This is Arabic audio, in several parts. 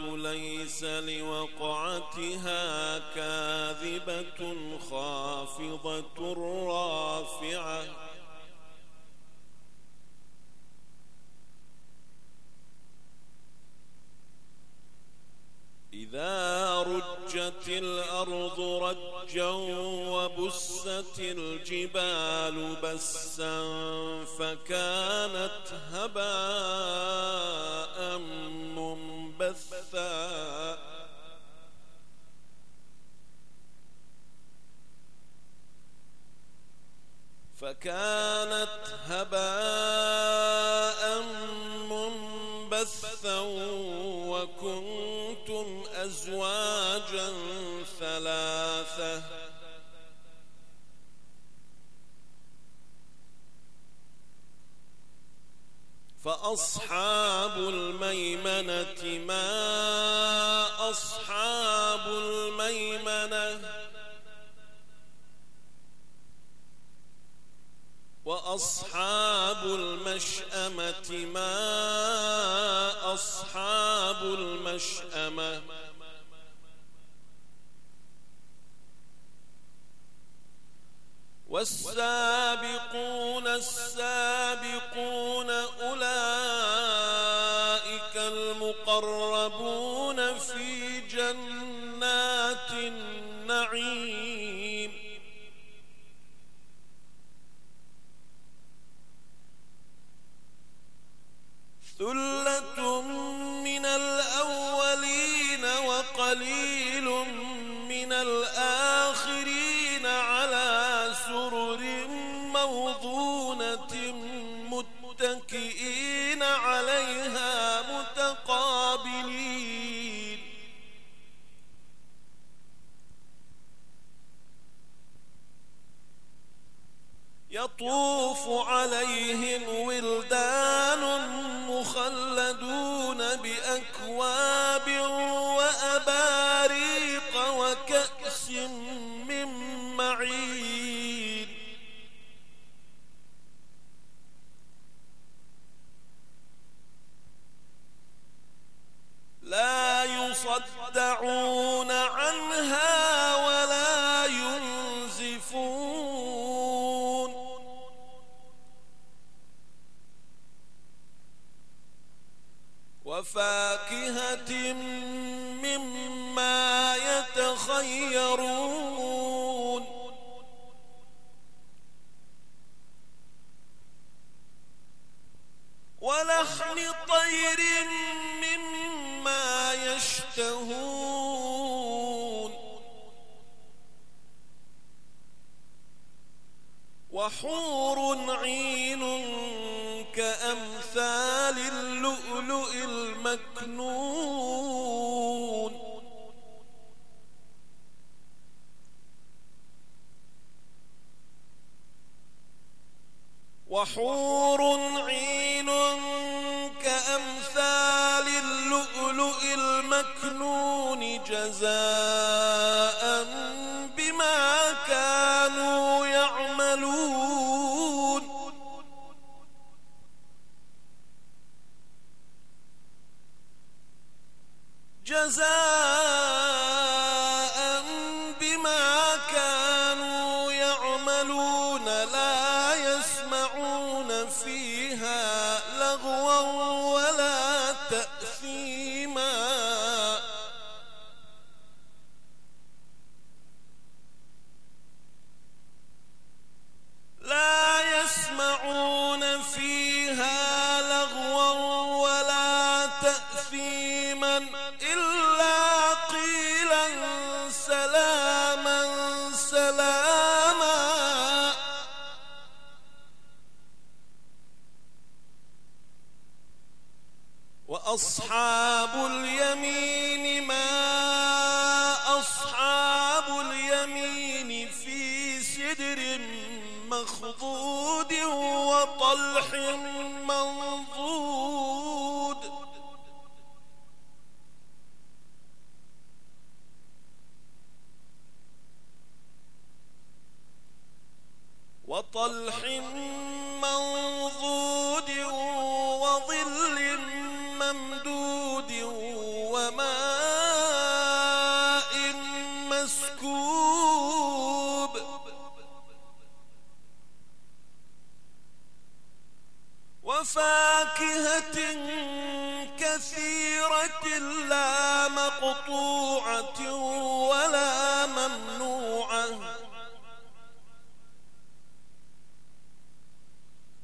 ليس لوقعتها كاذبة خافضة رافعة. إذا رجت الأرض رجا وبست الجبال بسا فكانت هباء فكانت فأصحاب الميمنة ما أصحاب الميمنة؟ وأصحاب المشأمة ما أصحاب المشأمة؟ والسابقون السابقون أولئك وحور عين كأمثال اللؤلؤ المكنون جزاء بما كانوا يعملون. جزاء إلا قيلا سلاما سلاما وأصحاب وفاكهة كثيرة لا مقطوعة ولا ممنوعة.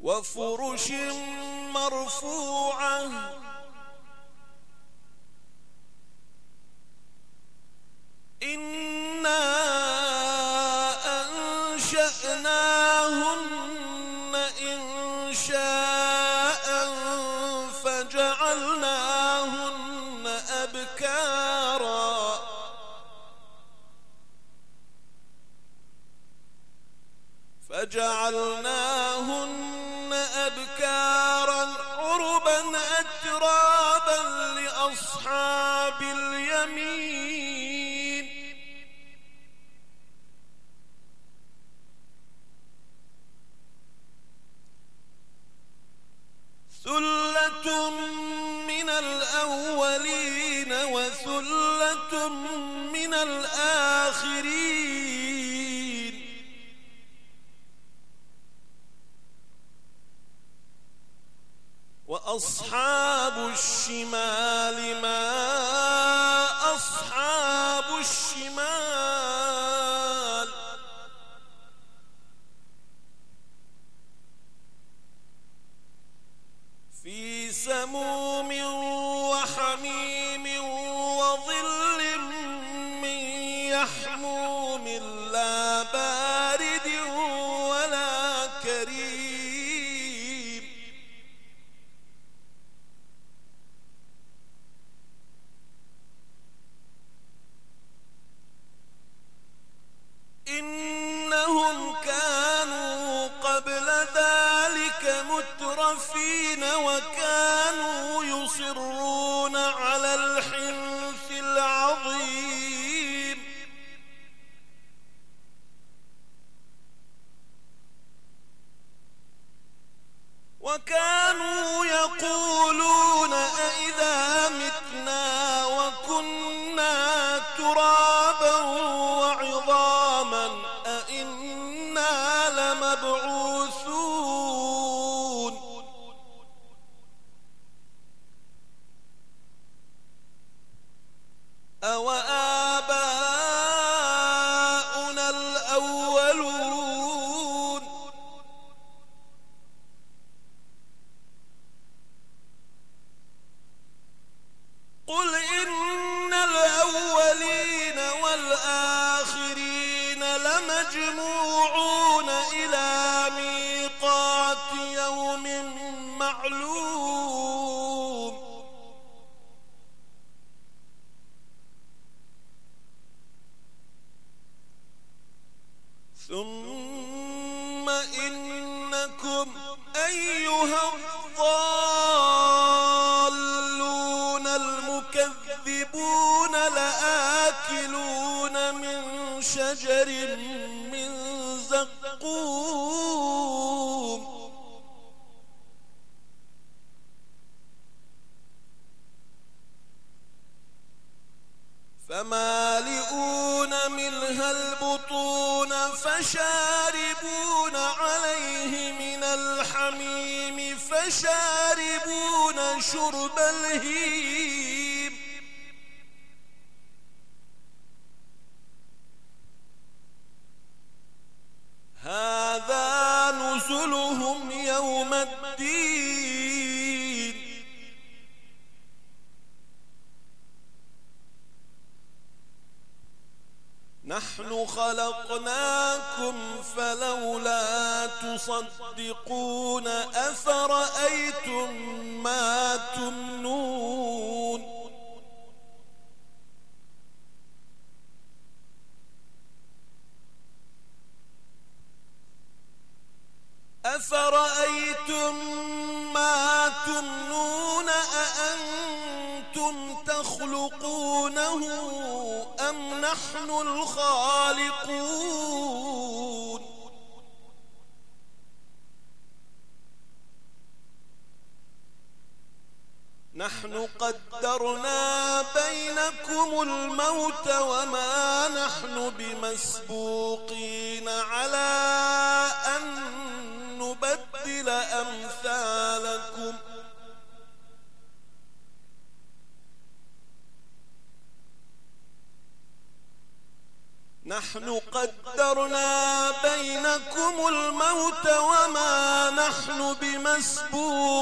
وفرش مرفوعة. إنا الشمال كانوا لمجموعون فشاربون عليه من الحميم فشاربون شرب الهيم. هذا نزلهم يوم الدين. نحن خلقناكم فلولا تصدقون أفرأيتم ما تمنون أفرأيتم ما تمنون أأنتم تخلقونه أم نحن الخالقون نحن قدرنا بينكم الموت وما نحن بمسبوقين على أن نبدل أمثالكم. نحن قدرنا بينكم الموت وما نحن بمسبوقين.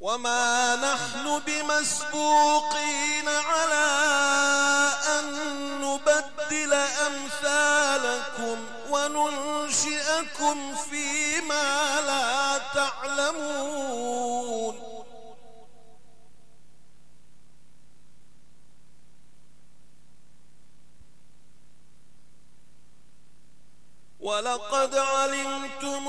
وما نحن بمسبوقين على أن نبدل أمثالكم وننشئكم فيما لا تعلمون ولقد علمتم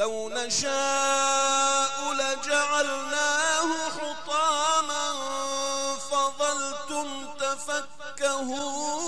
لو نشاء لجعلناه حطاما فظلتم تفكهون.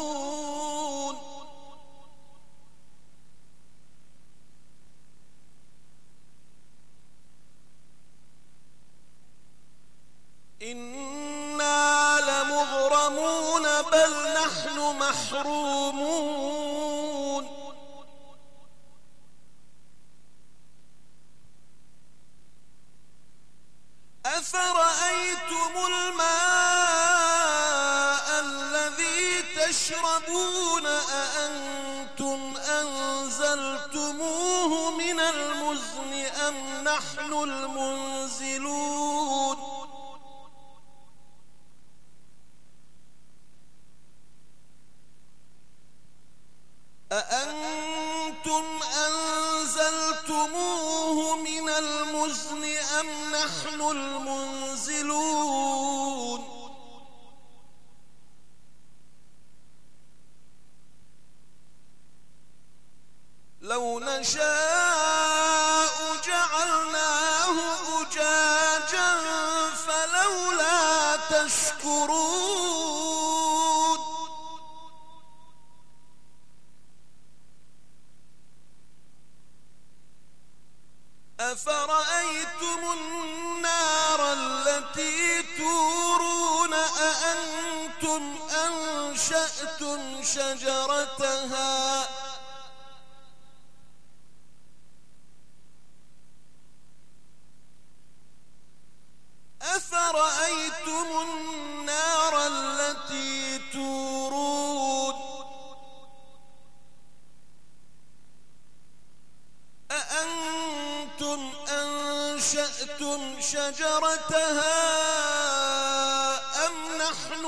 أنزلتموه من المزن أم نحن المنزلون لو نشاء شجرتها أفرأيتم النار التي تورون؟ أأنتم أنشأتم شجرتها أم نحن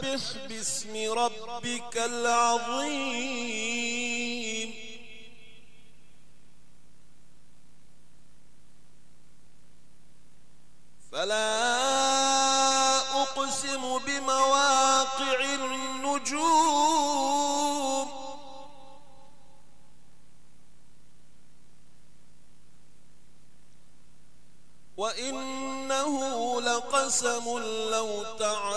فسبح باسم ربك العظيم. فلا أقسم بمواقع النجوم. وإنه لقسم لو تعلمون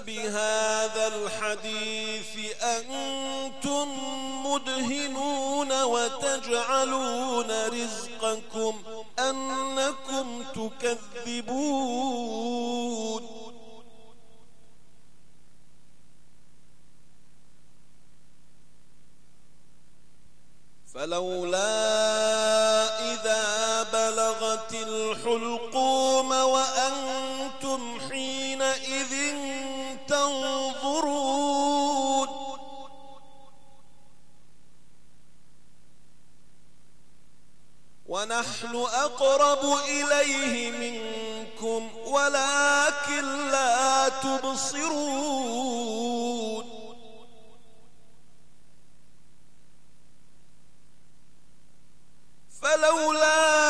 أفبهذا الحديث أنتم مدهنون وتجعلون رزقكم أنكم تكذبون. ونحن أقرب إليه منكم ولكن لا تبصرون. فلولا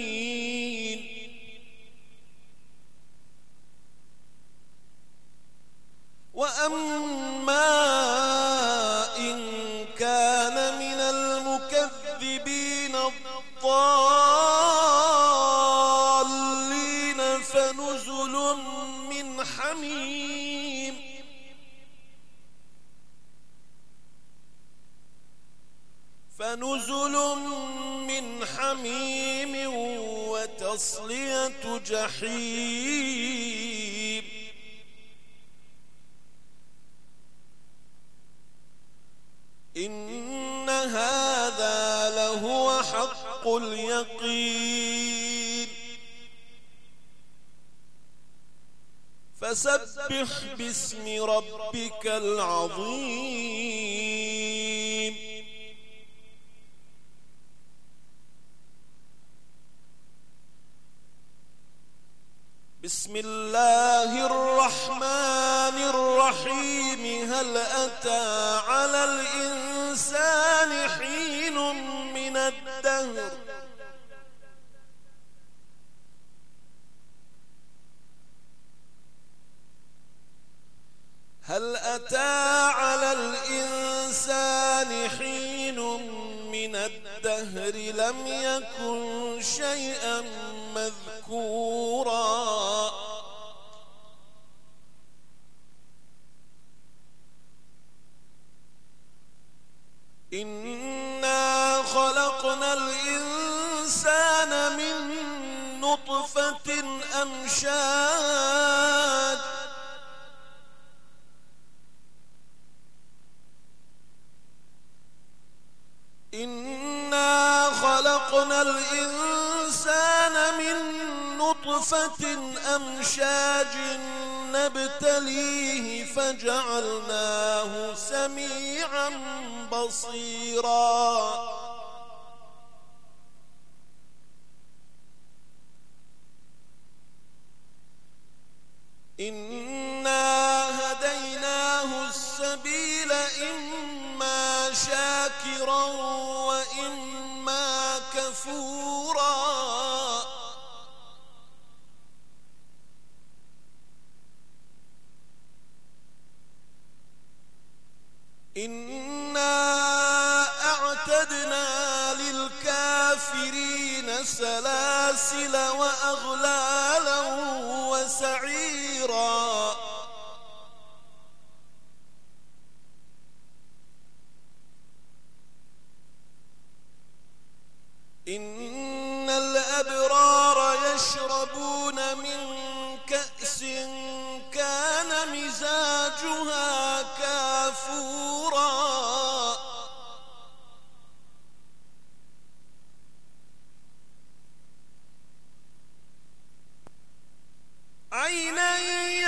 وتصلية جحيم. إن هذا لهو حق اليقين. فسبح باسم ربك العظيم. بسم الله الرحمن الرحيم. هل أتى على الإنسان حين من الدهر؟ هل أتى على الإنسان حين الدهر لم يكن شيئا مذكورا. إنا خلقنا الإنسان من نطفة أمشاج أمشاج نبتليه فجعلناه سميعا بصيرا. إنا هديناه السبيل إما شاكرا وإما كفورا. إنا أعتدنا للكافرين سلاسل وأغلالا وسعيرا عينا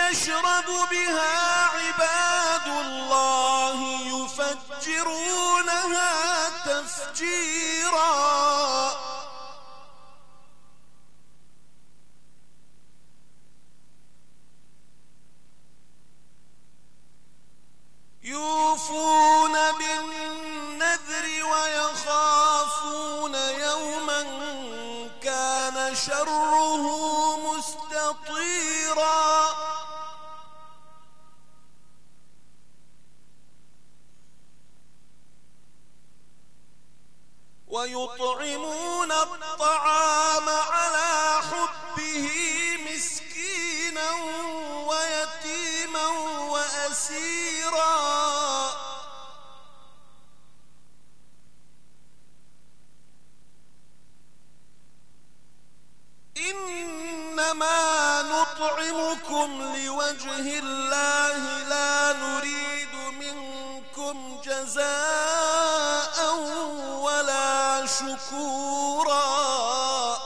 يشرب بها عباد الله يفجرونها تفجيرا الطعام على حبه مسكينا ويتيما وأسيرا. إنما نطعمكم لوجه الله لا نريد منكم جزاء. شكورا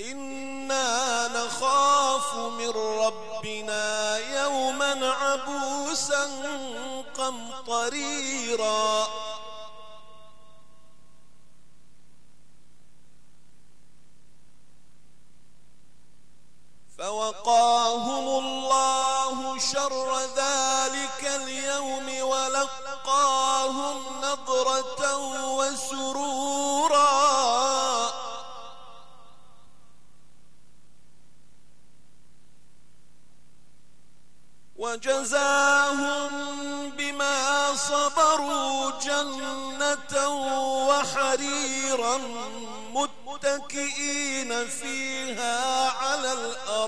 إنا نخاف من ربنا يوما عبوسا قمطريرا. فوقاهم الله شر ذلك اليوم ولقاهم نضرة وسرورا. وجزاهم بما صبروا جنة وحريرا متكئين فيها على الأرائك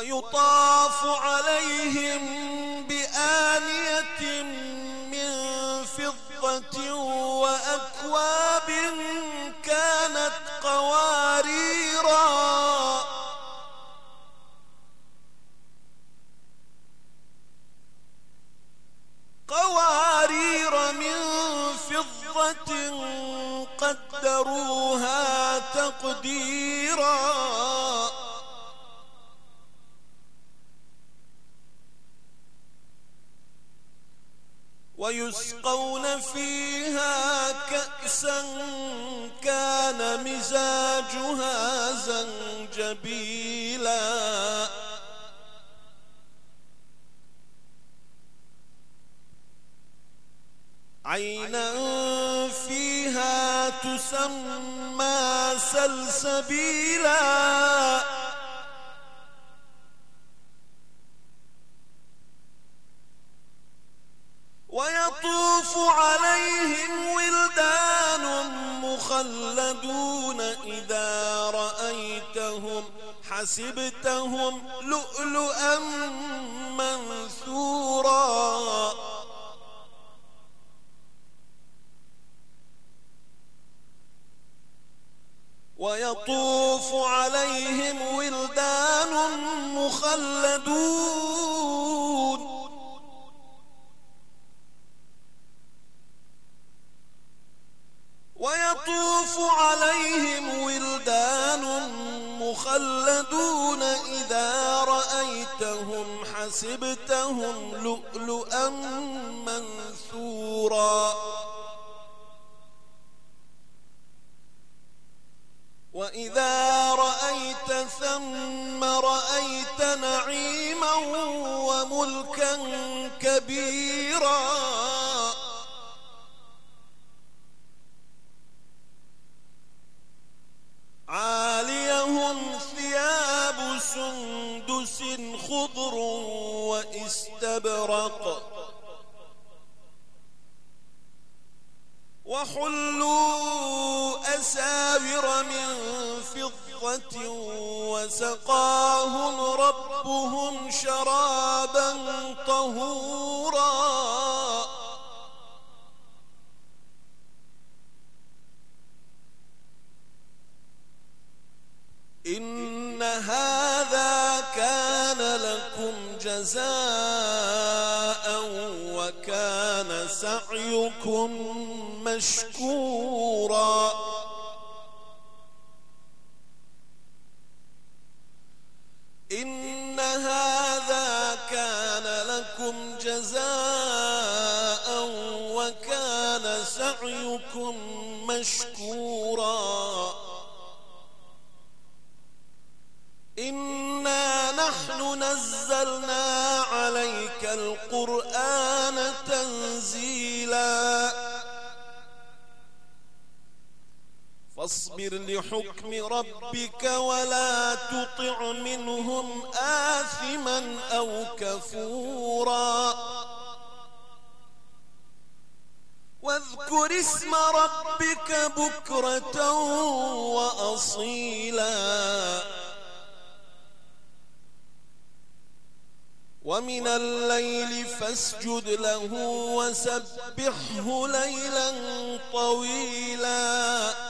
ويطاف عليهم ويسقون فيها كأسا كان مزاجها زنجبيلا. عينا فيها تسمى سلسبيلا. حسبتهم لؤلؤا منثورا. ويطوف عليهم ولدان مخلدون. ويطوف عليهم حسبتهم لؤلؤا منثورا. واستبرق وحلوا أساور من فضة وسقاهم ربهم شرابا طهورا. إن هذا جزاء وكان سعيكم مشكورا. إن هذا كان لكم جزاء وكان سعيكم مشكورا. فاصبر لحكم ربك ولا تطع منهم آثما أو كفورا. واذكر اسم ربك بكرة وأصيلا. ومن الليل فاسجد له وسبحه ليلا طويلا.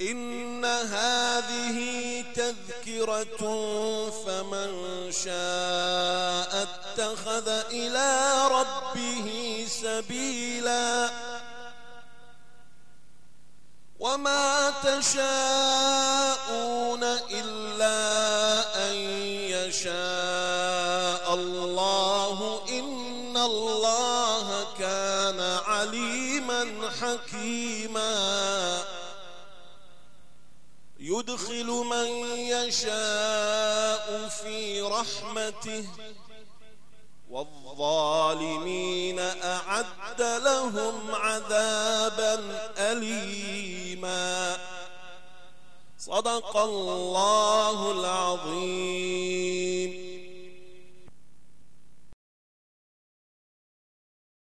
إن هذه تذكرة فمن شاء اتخذ إلى ربه سبيلا. وما تشاءون إلا يدخل من يشاء في رحمته والظالمين أعد لهم عذابا أليما. صدق الله العظيم.